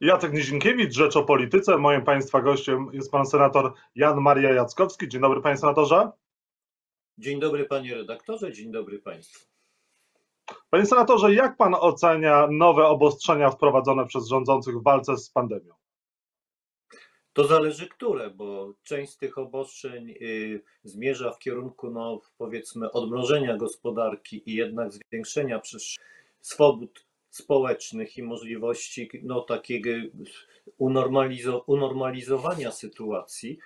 Jacek Nizinkiewicz, Rzecz o Polityce. Moim Państwa gościem jest Pan Senator Jan Maria Jackowski. Dzień dobry Panie Senatorze. Dzień dobry Panie Redaktorze, dzień dobry Państwu. Panie Senatorze, jak Pan ocenia nowe obostrzenia wprowadzone przez rządzących w walce z pandemią? To zależy które, bo część z tych obostrzeń y, zmierza w kierunku, no, powiedzmy, odmrożenia gospodarki i jednak zwiększenia przez swobód społecznych i możliwości no, takiego unormalizo- unormalizowania sytuacji.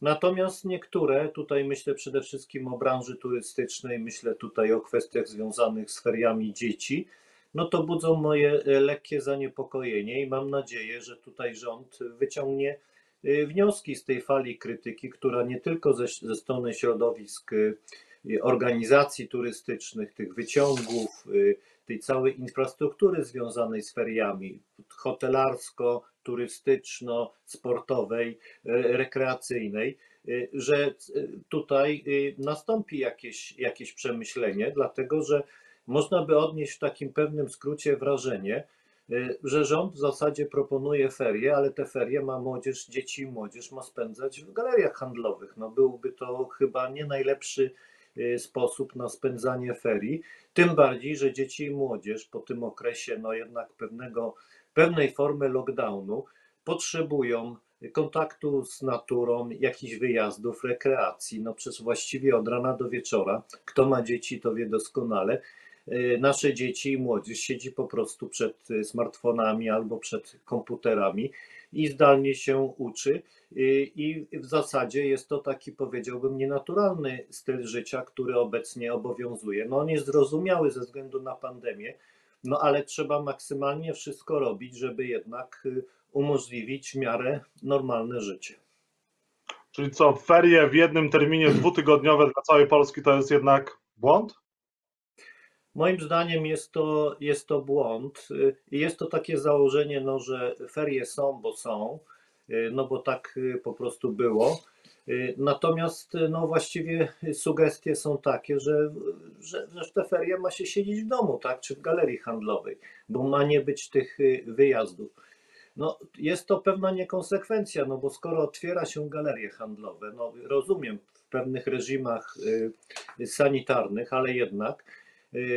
Natomiast niektóre, tutaj myślę przede wszystkim o branży turystycznej, myślę tutaj o kwestiach związanych z feriami dzieci, no to budzą moje e, lekkie zaniepokojenie i mam nadzieję, że tutaj rząd wyciągnie e, wnioski z tej fali krytyki, która nie tylko ze, ze strony środowisk e, organizacji turystycznych, tych wyciągów, tej całej infrastruktury związanej z feriami, hotelarsko, turystyczno, sportowej, rekreacyjnej, że tutaj nastąpi jakieś, jakieś przemyślenie, dlatego że można by odnieść w takim pewnym skrócie wrażenie, że rząd w zasadzie proponuje ferie, ale te ferie ma młodzież, dzieci i młodzież ma spędzać w galeriach handlowych. No byłby to chyba nie najlepszy Y, sposób na spędzanie ferii. Tym bardziej, że dzieci i młodzież po tym okresie, no jednak pewnego, pewnej formy lockdownu, potrzebują kontaktu z naturą, jakichś wyjazdów, rekreacji. No przez właściwie od rana do wieczora. Kto ma dzieci, to wie doskonale. Y, nasze dzieci i młodzież siedzi po prostu przed y, smartfonami albo przed komputerami i zdalnie się uczy. I w zasadzie jest to taki, powiedziałbym, nienaturalny styl życia, który obecnie obowiązuje. No on jest zrozumiały ze względu na pandemię, no ale trzeba maksymalnie wszystko robić, żeby jednak y, umożliwić w miarę normalne życie. Czyli co, ferie w jednym terminie dwutygodniowe dla całej Polski to jest jednak błąd? Moim zdaniem jest to, jest to błąd y, i jest to takie założenie, no, że ferie są, bo są, y, no bo tak y, po prostu było. Natomiast no właściwie sugestie są takie, że, że, że w te ferie ma się siedzieć w domu, tak, czy w galerii handlowej, bo ma nie być tych wyjazdów. No, jest to pewna niekonsekwencja, no bo skoro otwiera się galerie handlowe, no rozumiem w pewnych reżimach sanitarnych, ale jednak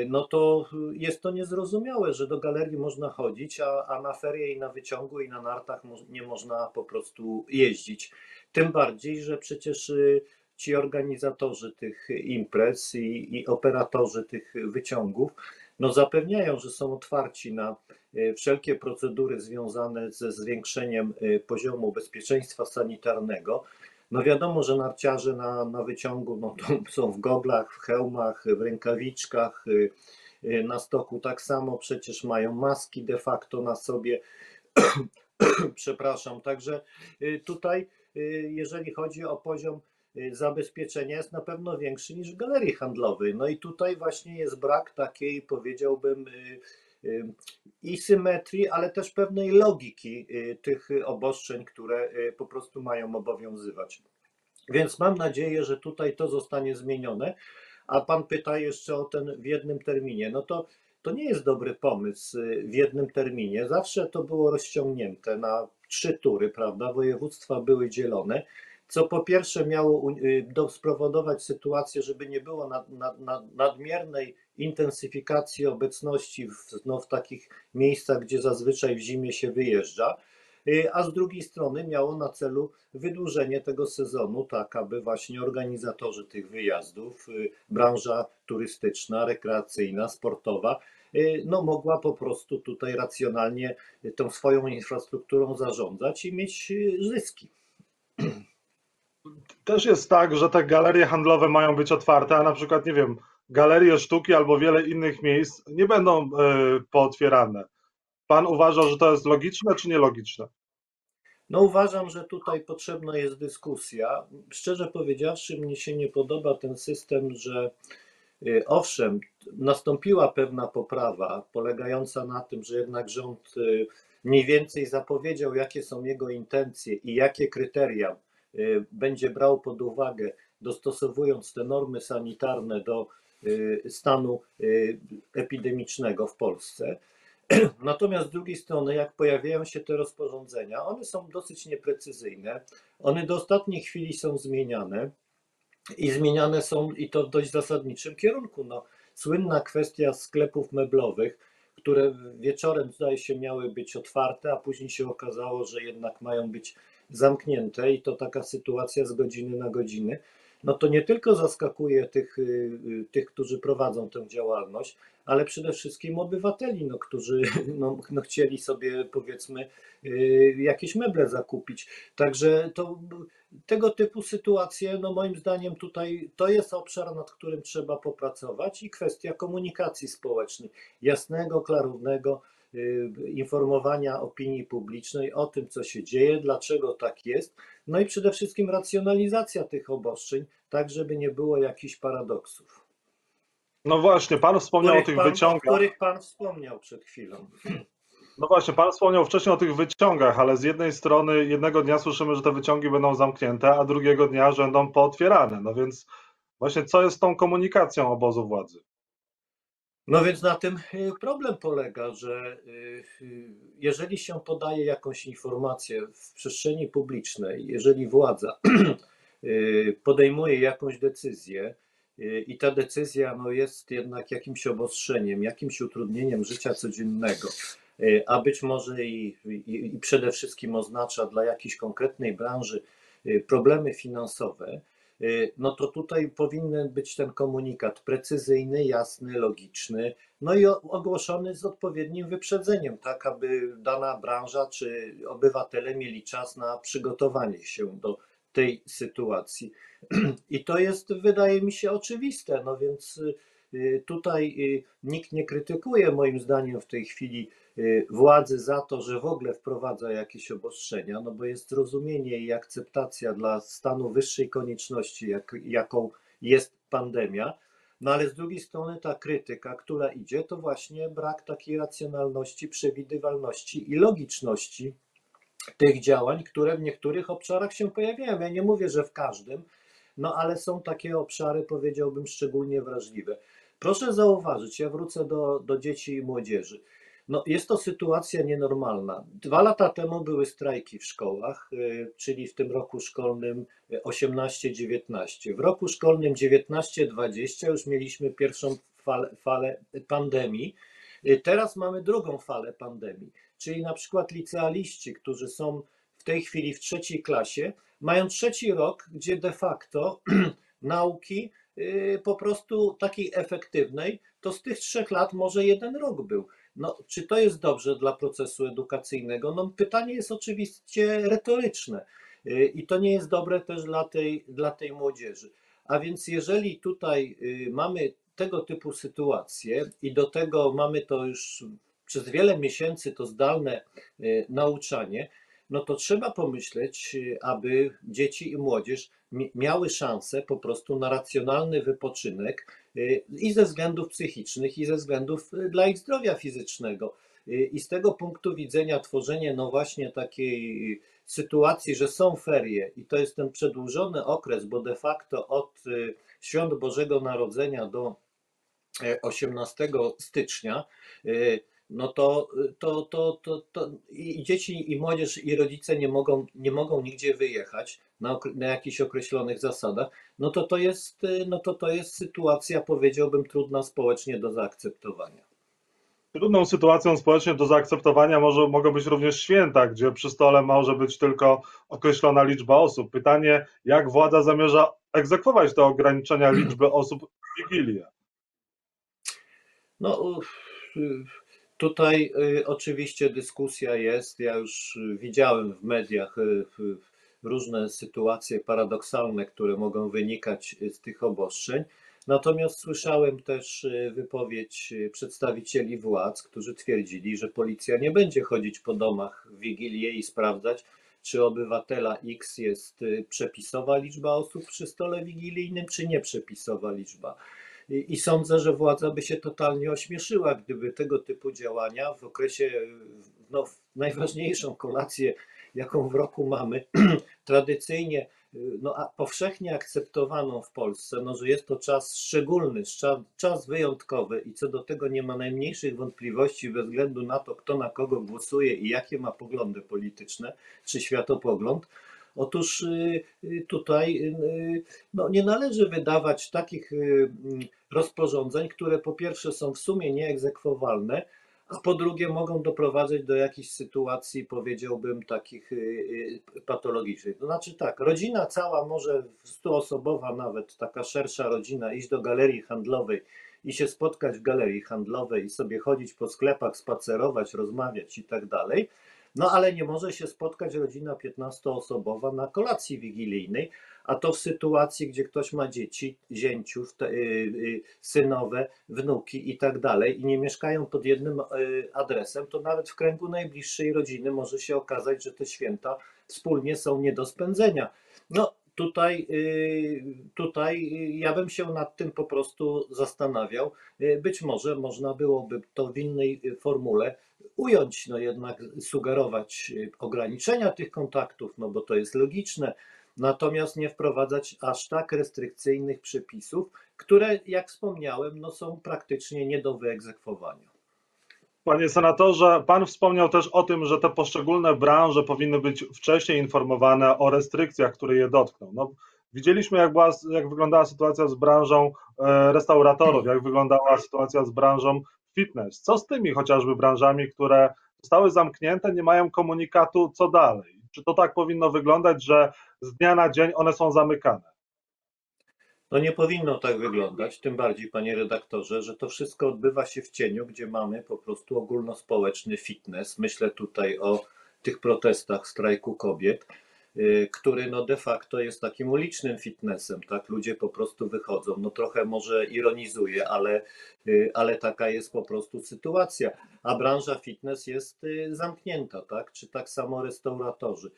no to jest to niezrozumiałe, że do galerii można chodzić, a, a na ferie i na wyciągu i na nartach nie można po prostu jeździć. Tym bardziej, że przecież y, ci organizatorzy tych imprez i, i operatorzy tych wyciągów no zapewniają, że są otwarci na y, wszelkie procedury związane ze zwiększeniem poziomu bezpieczeństwa sanitarnego. No wiadomo, że narciarze na, na wyciągu no, są w goglach, w hełmach, w rękawiczkach, y, y, na stoku tak samo przecież mają maski de facto na sobie. Przepraszam, także y, tutaj, jeżeli chodzi o poziom zabezpieczenia, jest na pewno większy niż w galerii handlowej. No i tutaj właśnie jest brak takiej, powiedziałbym, i symetrii, ale też pewnej logiki y, tych obostrzeń, które y, po prostu mają obowiązywać. Więc mam nadzieję, że tutaj to zostanie zmienione. A pan pyta jeszcze o ten w jednym terminie. No to to nie jest dobry pomysł y, w jednym terminie. Zawsze to było rozciągnięte na trzy tury, prawda? Województwa były dzielone co po pierwsze miało spowodować sytuację, żeby nie było nad, nad, nad, nadmiernej intensyfikacji obecności w, no, w takich miejscach, gdzie zazwyczaj w zimie się wyjeżdża, y, a z drugiej strony miało na celu wydłużenie tego sezonu, tak aby właśnie organizatorzy tych wyjazdów, y, branża turystyczna, rekreacyjna, sportowa, y, no, mogła po prostu tutaj racjonalnie tą swoją infrastrukturą zarządzać i mieć zyski. Też jest tak, że te galerie handlowe mają być otwarte, a na przykład, nie wiem, galerie sztuki albo wiele innych miejsc nie będą y, pootwierane. Pan uważa, że to jest logiczne czy nielogiczne? No uważam, że tutaj potrzebna jest dyskusja. Szczerze powiedziawszy, mnie się nie podoba ten system, że y, owszem, nastąpiła pewna poprawa polegająca na tym, że jednak rząd y, mniej więcej zapowiedział, jakie są jego intencje i jakie kryteria będzie brał pod uwagę, dostosowując te normy sanitarne do y, stanu y, epidemicznego w Polsce. Natomiast z drugiej strony, jak pojawiają się te rozporządzenia, one są dosyć nieprecyzyjne, one do ostatniej chwili są zmieniane i zmieniane są i to w dość zasadniczym kierunku. No, słynna kwestia sklepów meblowych, które wieczorem zdaje się miały być otwarte, a później się okazało, że jednak mają być zamknięte i to taka sytuacja z godziny na godzinę no to nie tylko zaskakuje tych, y, y, tych, którzy prowadzą tę działalność, ale przede wszystkim obywateli, no, którzy no, no chcieli sobie powiedzmy y, jakieś meble zakupić. Także to, tego typu sytuacje, no moim zdaniem tutaj to jest obszar, nad którym trzeba popracować i kwestia komunikacji społecznej, jasnego, klarownego informowania opinii publicznej o tym, co się dzieje, dlaczego tak jest, no i przede wszystkim racjonalizacja tych obostrzeń, tak żeby nie było jakichś paradoksów. No właśnie, Pan wspomniał o tych pan, wyciągach. O których Pan wspomniał przed chwilą. No właśnie, Pan wspomniał wcześniej o tych wyciągach, ale z jednej strony jednego dnia słyszymy, że te wyciągi będą zamknięte, a drugiego dnia, że będą pootwierane. No więc właśnie co jest z tą komunikacją obozu władzy? No więc na tym y, problem polega, że y, y, jeżeli się podaje jakąś informację w przestrzeni publicznej, jeżeli władza podejmuje jakąś decyzję i ta decyzja no, jest jednak jakimś obostrzeniem, jakimś utrudnieniem życia codziennego, a być może i, i, i przede wszystkim oznacza dla jakiejś konkretnej branży problemy finansowe, no to tutaj powinien być ten komunikat precyzyjny, jasny, logiczny, no i ogłoszony z odpowiednim wyprzedzeniem, tak aby dana branża czy obywatele mieli czas na przygotowanie się do tej sytuacji. I to jest, wydaje mi się, oczywiste, no więc y, tutaj y, nikt nie krytykuje moim zdaniem w tej chwili Y, władzy za to, że w ogóle wprowadza jakieś obostrzenia, no bo jest zrozumienie i akceptacja dla stanu wyższej konieczności, jak, jaką jest pandemia. No ale z drugiej strony ta krytyka, która idzie, to właśnie brak takiej racjonalności, przewidywalności i logiczności tych działań, które w niektórych obszarach się pojawiają. Ja nie mówię, że w każdym, no ale są takie obszary, powiedziałbym, szczególnie wrażliwe. Proszę zauważyć, ja wrócę do, do dzieci i młodzieży. No, jest to sytuacja nienormalna. Dwa lata temu były strajki w szkołach, y, czyli w tym roku szkolnym 18-19. W roku szkolnym 19-20 już mieliśmy pierwszą falę, falę pandemii. Y, teraz mamy drugą falę pandemii, czyli na przykład licealiści, którzy są w tej chwili w trzeciej klasie, mają trzeci rok, gdzie de facto nauki y, po prostu takiej efektywnej, to z tych trzech lat może jeden rok był. No, czy to jest dobrze dla procesu edukacyjnego? No, pytanie jest oczywiście retoryczne y, i to nie jest dobre też dla tej, dla tej młodzieży. A więc jeżeli tutaj y, mamy tego typu sytuacje i do tego mamy to już przez wiele miesięcy to zdalne y, nauczanie, no to trzeba pomyśleć, aby dzieci i młodzież miały szansę po prostu na racjonalny wypoczynek y, i ze względów psychicznych, i ze względów y, dla ich zdrowia fizycznego. I z tego punktu widzenia tworzenie no właśnie takiej sytuacji, że są ferie i to jest ten przedłużony okres, bo de facto od świąt Bożego Narodzenia do 18 stycznia no to, to, to, to, to i dzieci, i młodzież, i rodzice nie mogą, nie mogą nigdzie wyjechać na, na jakichś określonych zasadach, no to to, jest, no to to jest sytuacja, powiedziałbym, trudna społecznie do zaakceptowania. Trudną sytuacją społecznie do zaakceptowania może, mogą być również święta, gdzie przy stole może być tylko określona liczba osób. Pytanie, jak władza zamierza egzekwować te ograniczenia liczby osób w Wigilię? No, Tutaj y, oczywiście dyskusja jest. Ja już widziałem w mediach y, różne sytuacje paradoksalne, które mogą wynikać z tych obostrzeń. Natomiast słyszałem też y, wypowiedź przedstawicieli władz, którzy twierdzili, że policja nie będzie chodzić po domach w Wigilię i sprawdzać, czy obywatela X jest przepisowa liczba osób przy stole wigilijnym, czy nie przepisowa liczba. I sądzę, że władza by się totalnie ośmieszyła, gdyby tego typu działania w okresie, no, najważniejszą kolację jaką w roku mamy, tradycyjnie no, a powszechnie akceptowaną w Polsce, no, że jest to czas szczególny, czas, wyjątkowy i co do tego nie ma najmniejszych wątpliwości bez względu na to, kto na kogo głosuje i jakie ma poglądy polityczne czy światopogląd. Otóż y, y, tutaj y, no, nie należy wydawać takich rozporządzeń, które po pierwsze są w sumie nieegzekwowalne, a po drugie mogą doprowadzić do jakichś sytuacji, powiedziałbym, takich patologicznych. To znaczy tak, rodzina cała może, stuosobowa nawet, taka szersza rodzina, iść do galerii handlowej i się spotkać w galerii handlowej i sobie chodzić po sklepach, spacerować, rozmawiać i tak dalej. No ale nie może się spotkać rodzina 15-osobowa na kolacji wigilijnej, a to w sytuacji, gdzie ktoś ma dzieci, zięciów, y, y, synowe, wnuki i tak dalej i nie mieszkają pod jednym y, adresem, to nawet w kręgu najbliższej rodziny może się okazać, że te święta wspólnie są nie do spędzenia. No, tutaj, tutaj ja bym się nad tym po prostu zastanawiał. Być może można byłoby to w innej formule ująć, no jednak sugerować ograniczenia tych kontaktów, no bo to jest logiczne, natomiast nie wprowadzać aż tak restrykcyjnych przepisów, które, jak wspomniałem, no są praktycznie nie do wyegzekwowania. Panie senatorze, pan wspomniał też o tym, że te poszczególne branże powinny być wcześniej informowane o restrykcjach, które je dotkną. No, widzieliśmy, jak, była, jak wyglądała sytuacja z branżą e, restauratorów, jak wyglądała sytuacja z branżą fitness. Co z tymi chociażby branżami, które zostały zamknięte, nie mają komunikatu, co dalej? Czy to tak powinno wyglądać, że z dnia na dzień one są zamykane? No nie powinno tak wyglądać, tym bardziej, panie redaktorze, że to wszystko odbywa się w cieniu, gdzie mamy po prostu ogólnospołeczny fitness. Myślę tutaj o tych protestach strajku kobiet, y, który no de facto jest takim ulicznym fitnessem, tak? Ludzie po prostu wychodzą. No trochę może ironizuję, ale, y, ale taka jest po prostu sytuacja. A branża fitness jest y, zamknięta, tak? Czy tak samo restauratorzy.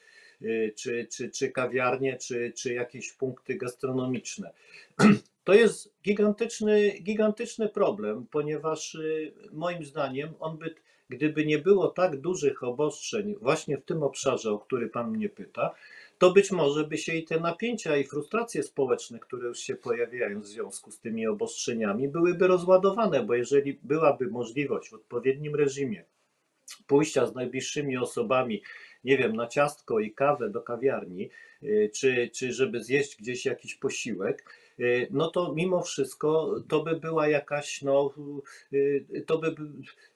Y, czy, czy, czy kawiarnie, czy, czy jakieś punkty gastronomiczne. To jest gigantyczny, gigantyczny problem, ponieważ y, moim zdaniem on by, gdyby nie było tak dużych obostrzeń właśnie w tym obszarze, o który Pan mnie pyta, to być może by się i te napięcia i frustracje społeczne, które już się pojawiają w związku z tymi obostrzeniami, byłyby rozładowane, bo jeżeli byłaby możliwość w odpowiednim reżimie pójścia z najbliższymi osobami nie wiem, na ciastko i kawę do kawiarni, y, czy, czy żeby zjeść gdzieś jakiś posiłek, y, no to mimo wszystko to by była jakaś, no, y, to by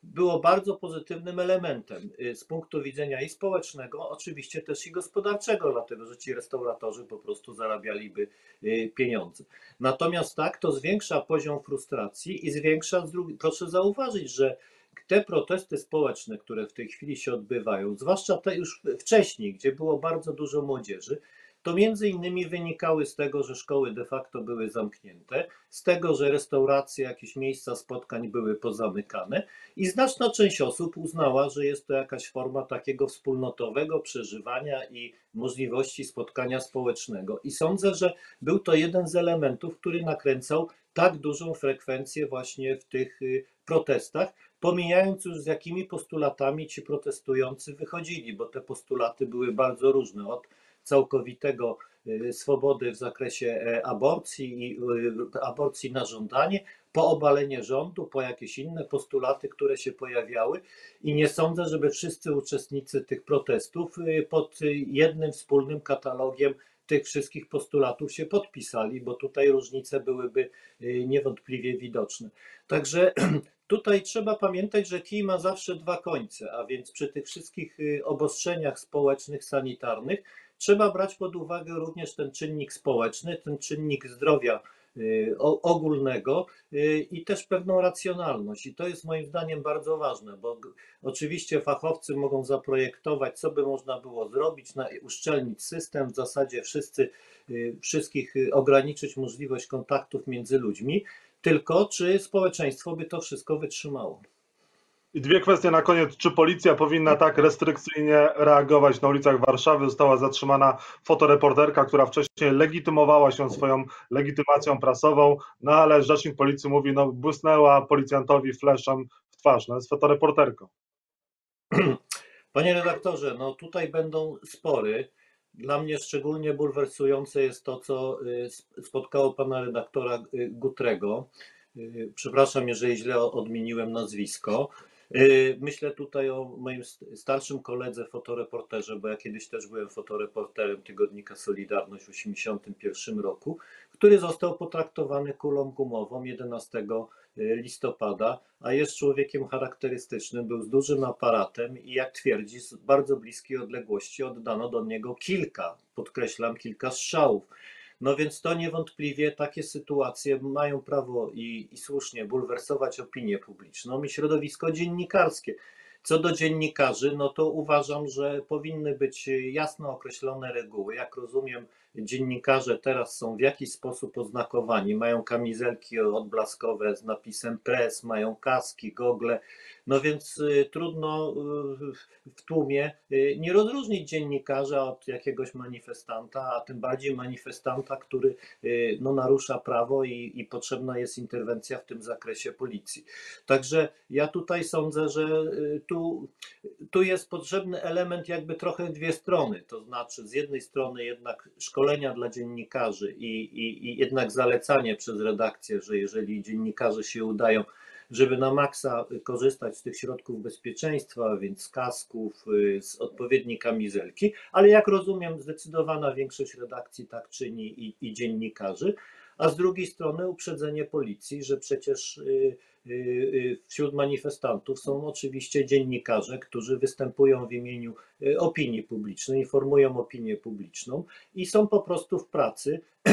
było bardzo pozytywnym elementem z punktu widzenia i społecznego, oczywiście też i gospodarczego, dlatego że ci restauratorzy po prostu zarabialiby pieniądze. Natomiast tak, to zwiększa poziom frustracji i zwiększa, proszę zauważyć, że te protesty społeczne, które w tej chwili się odbywają, zwłaszcza te już wcześniej, gdzie było bardzo dużo młodzieży, to między innymi wynikały z tego, że szkoły de facto były zamknięte, z tego, że restauracje, jakieś miejsca spotkań były pozamykane i znaczna część osób uznała, że jest to jakaś forma takiego wspólnotowego przeżywania i możliwości spotkania społecznego. I sądzę, że był to jeden z elementów, który nakręcał tak dużą frekwencję właśnie w tych y, protestach, pomijając już z jakimi postulatami ci protestujący wychodzili, bo te postulaty były bardzo różne, od całkowitego y, swobody w zakresie e, aborcji i y, aborcji na żądanie, po obalenie rządu, po jakieś inne postulaty, które się pojawiały. I nie sądzę, żeby wszyscy uczestnicy tych protestów y, pod jednym wspólnym katalogiem tych wszystkich postulatów się podpisali, bo tutaj różnice byłyby niewątpliwie widoczne. Także Tutaj trzeba pamiętać, że kij ma zawsze dwa końce, a więc przy tych wszystkich y, obostrzeniach społecznych, sanitarnych trzeba brać pod uwagę również ten czynnik społeczny, ten czynnik zdrowia y, ogólnego y, i też pewną racjonalność. I to jest moim zdaniem bardzo ważne, bo oczywiście fachowcy mogą zaprojektować, co by można było zrobić, uszczelnić system, w zasadzie wszyscy, wszystkich ograniczyć możliwość kontaktów między ludźmi, tylko czy społeczeństwo by to wszystko wytrzymało? I dwie kwestie na koniec. Czy policja powinna tak restrykcyjnie reagować na ulicach Warszawy? Została zatrzymana fotoreporterka, która wcześniej legitymowała się swoją legitymacją prasową, no ale rzecznik policji mówi, no błysnęła policjantowi fleszem w twarz, no jest fotoreporterką. Panie redaktorze, no tutaj będą spory. Dla mnie szczególnie bulwersujące jest to, co y, spotkało pana redaktora y, Gutrego. Y, przepraszam, jeżeli źle odmieniłem nazwisko. Myślę tutaj o moim starszym koledze fotoreporterze, bo ja kiedyś też byłem fotoreporterem tygodnika Solidarność w 1981 roku, który został potraktowany kulą gumową 11 listopada, a jest człowiekiem charakterystycznym, był z dużym aparatem i jak twierdzi, z bardzo bliskiej odległości oddano do niego kilka, podkreślam, kilka strzałów. No więc to niewątpliwie takie sytuacje mają prawo i, i słusznie bulwersować opinię publiczną i środowisko dziennikarskie. Co do dziennikarzy, no to uważam, że powinny być jasno określone reguły. Jak rozumiem, dziennikarze teraz są w jakiś sposób oznakowani, mają kamizelki odblaskowe z napisem press, mają kaski, gogle, no więc y, trudno y, w tłumie y, nie rozróżnić dziennikarza od jakiegoś manifestanta, a tym bardziej manifestanta, który no, narusza prawo i, i potrzebna jest interwencja w tym zakresie policji. Także ja tutaj sądzę, że tu, tu jest potrzebny element jakby trochę dwie strony, to znaczy z jednej strony jednak szkolenia dla dziennikarzy i, i, i jednak zalecanie przez redakcję, że jeżeli dziennikarze się udają żeby na maksa korzystać z tych środków bezpieczeństwa, więc z kasków, y, z odpowiedniej kamizelki, ale jak rozumiem, zdecydowana większość redakcji tak czyni i, i dziennikarzy, a z drugiej strony uprzedzenie policji, że przecież y, y, wśród manifestantów są oczywiście dziennikarze, którzy występują w imieniu opinii publicznej, informują opinię publiczną i są po prostu w pracy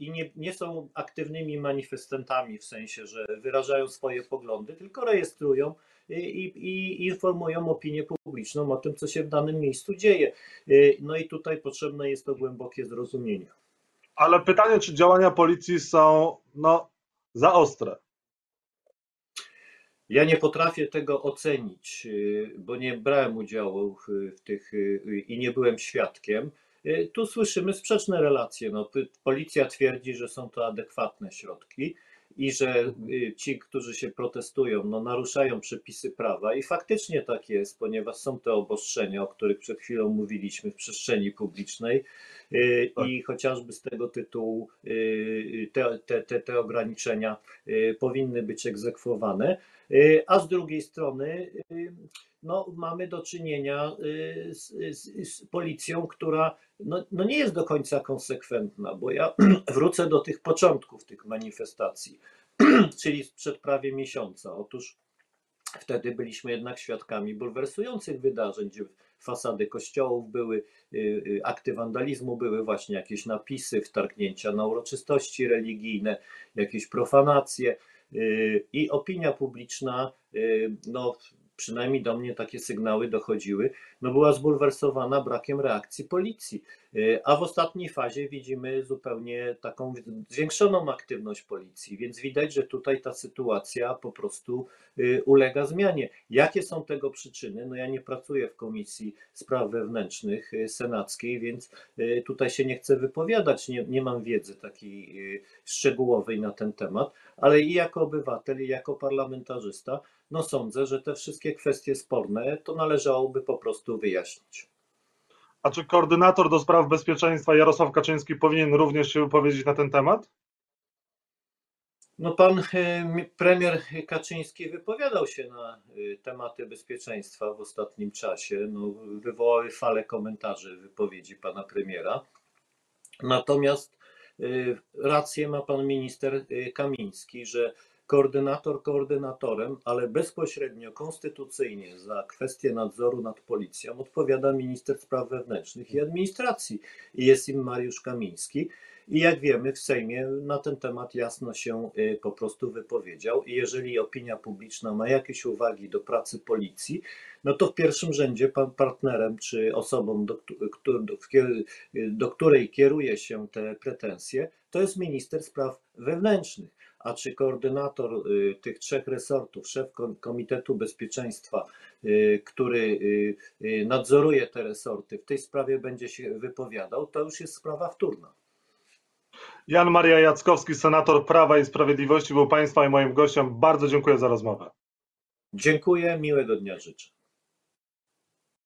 i nie, nie są aktywnymi manifestantami w sensie, że wyrażają swoje poglądy, tylko rejestrują i, i, informują opinię publiczną o tym, co się w danym miejscu dzieje. No i tutaj potrzebne jest to głębokie zrozumienie. Ale pytanie, czy działania policji są no, za ostre? Ja nie potrafię tego ocenić, bo nie brałem udziału w tych i nie byłem świadkiem. Tu słyszymy sprzeczne relacje. No, policja twierdzi, że są to adekwatne środki i że y, ci, którzy się protestują, no, naruszają przepisy prawa. I faktycznie tak jest, ponieważ są te obostrzenia, o których przed chwilą mówiliśmy w przestrzeni publicznej. Y, i tak. chociażby z tego tytułu te, te, te, te ograniczenia powinny być egzekwowane, a z drugiej strony no, mamy do czynienia z, z, z policją, która no, no nie jest do końca konsekwentna, bo ja wrócę do tych początków tych manifestacji, czyli sprzed prawie miesiąca. Otóż wtedy byliśmy jednak świadkami bulwersujących wydarzeń, gdzie fasady kościołów były, y, y, akty wandalizmu były, właśnie jakieś napisy, wtargnięcia na uroczystości religijne, jakieś profanacje y, i opinia publiczna no, przynajmniej do mnie takie sygnały dochodziły, no była zbulwersowana brakiem reakcji policji. Y, a w ostatniej fazie widzimy zupełnie taką zwiększoną aktywność policji, więc widać, że tutaj ta sytuacja po prostu y, ulega zmianie. Jakie są tego przyczyny? No ja nie pracuję w Komisji Spraw Wewnętrznych y, Senackiej, więc tutaj się nie chcę wypowiadać, nie, nie mam wiedzy takiej szczegółowej na ten temat, ale i jako obywatel, i jako parlamentarzysta, no sądzę, że te wszystkie kwestie sporne to należałoby po prostu wyjaśnić. A czy koordynator do spraw bezpieczeństwa Jarosław Kaczyński powinien również się wypowiedzieć na ten temat? No pan e, premier Kaczyński wypowiadał się na e, tematy bezpieczeństwa w ostatnim czasie. No, wywołały fale komentarzy wypowiedzi pana premiera. Natomiast e, rację ma pan minister Kamiński, że koordynator koordynatorem, ale bezpośrednio konstytucyjnie za kwestię nadzoru nad policją odpowiada minister spraw wewnętrznych i administracji i jest im Mariusz Kamiński. I jak wiemy, w Sejmie na ten temat jasno się y, po prostu wypowiedział. I jeżeli opinia publiczna ma jakieś uwagi do pracy policji, no to w pierwszym rzędzie pan partnerem czy osobą, do, do, do której kieruje się te pretensje, to jest minister spraw wewnętrznych a czy koordynator y, tych trzech resortów, szef Komitetu Bezpieczeństwa, y, który y, nadzoruje te resorty, w tej sprawie będzie się wypowiadał, to już jest sprawa wtórna. Jan Maria Jackowski, senator Prawa i Sprawiedliwości, był Państwa i moim gościem. Bardzo dziękuję za rozmowę. Dziękuję, miłego dnia życzę.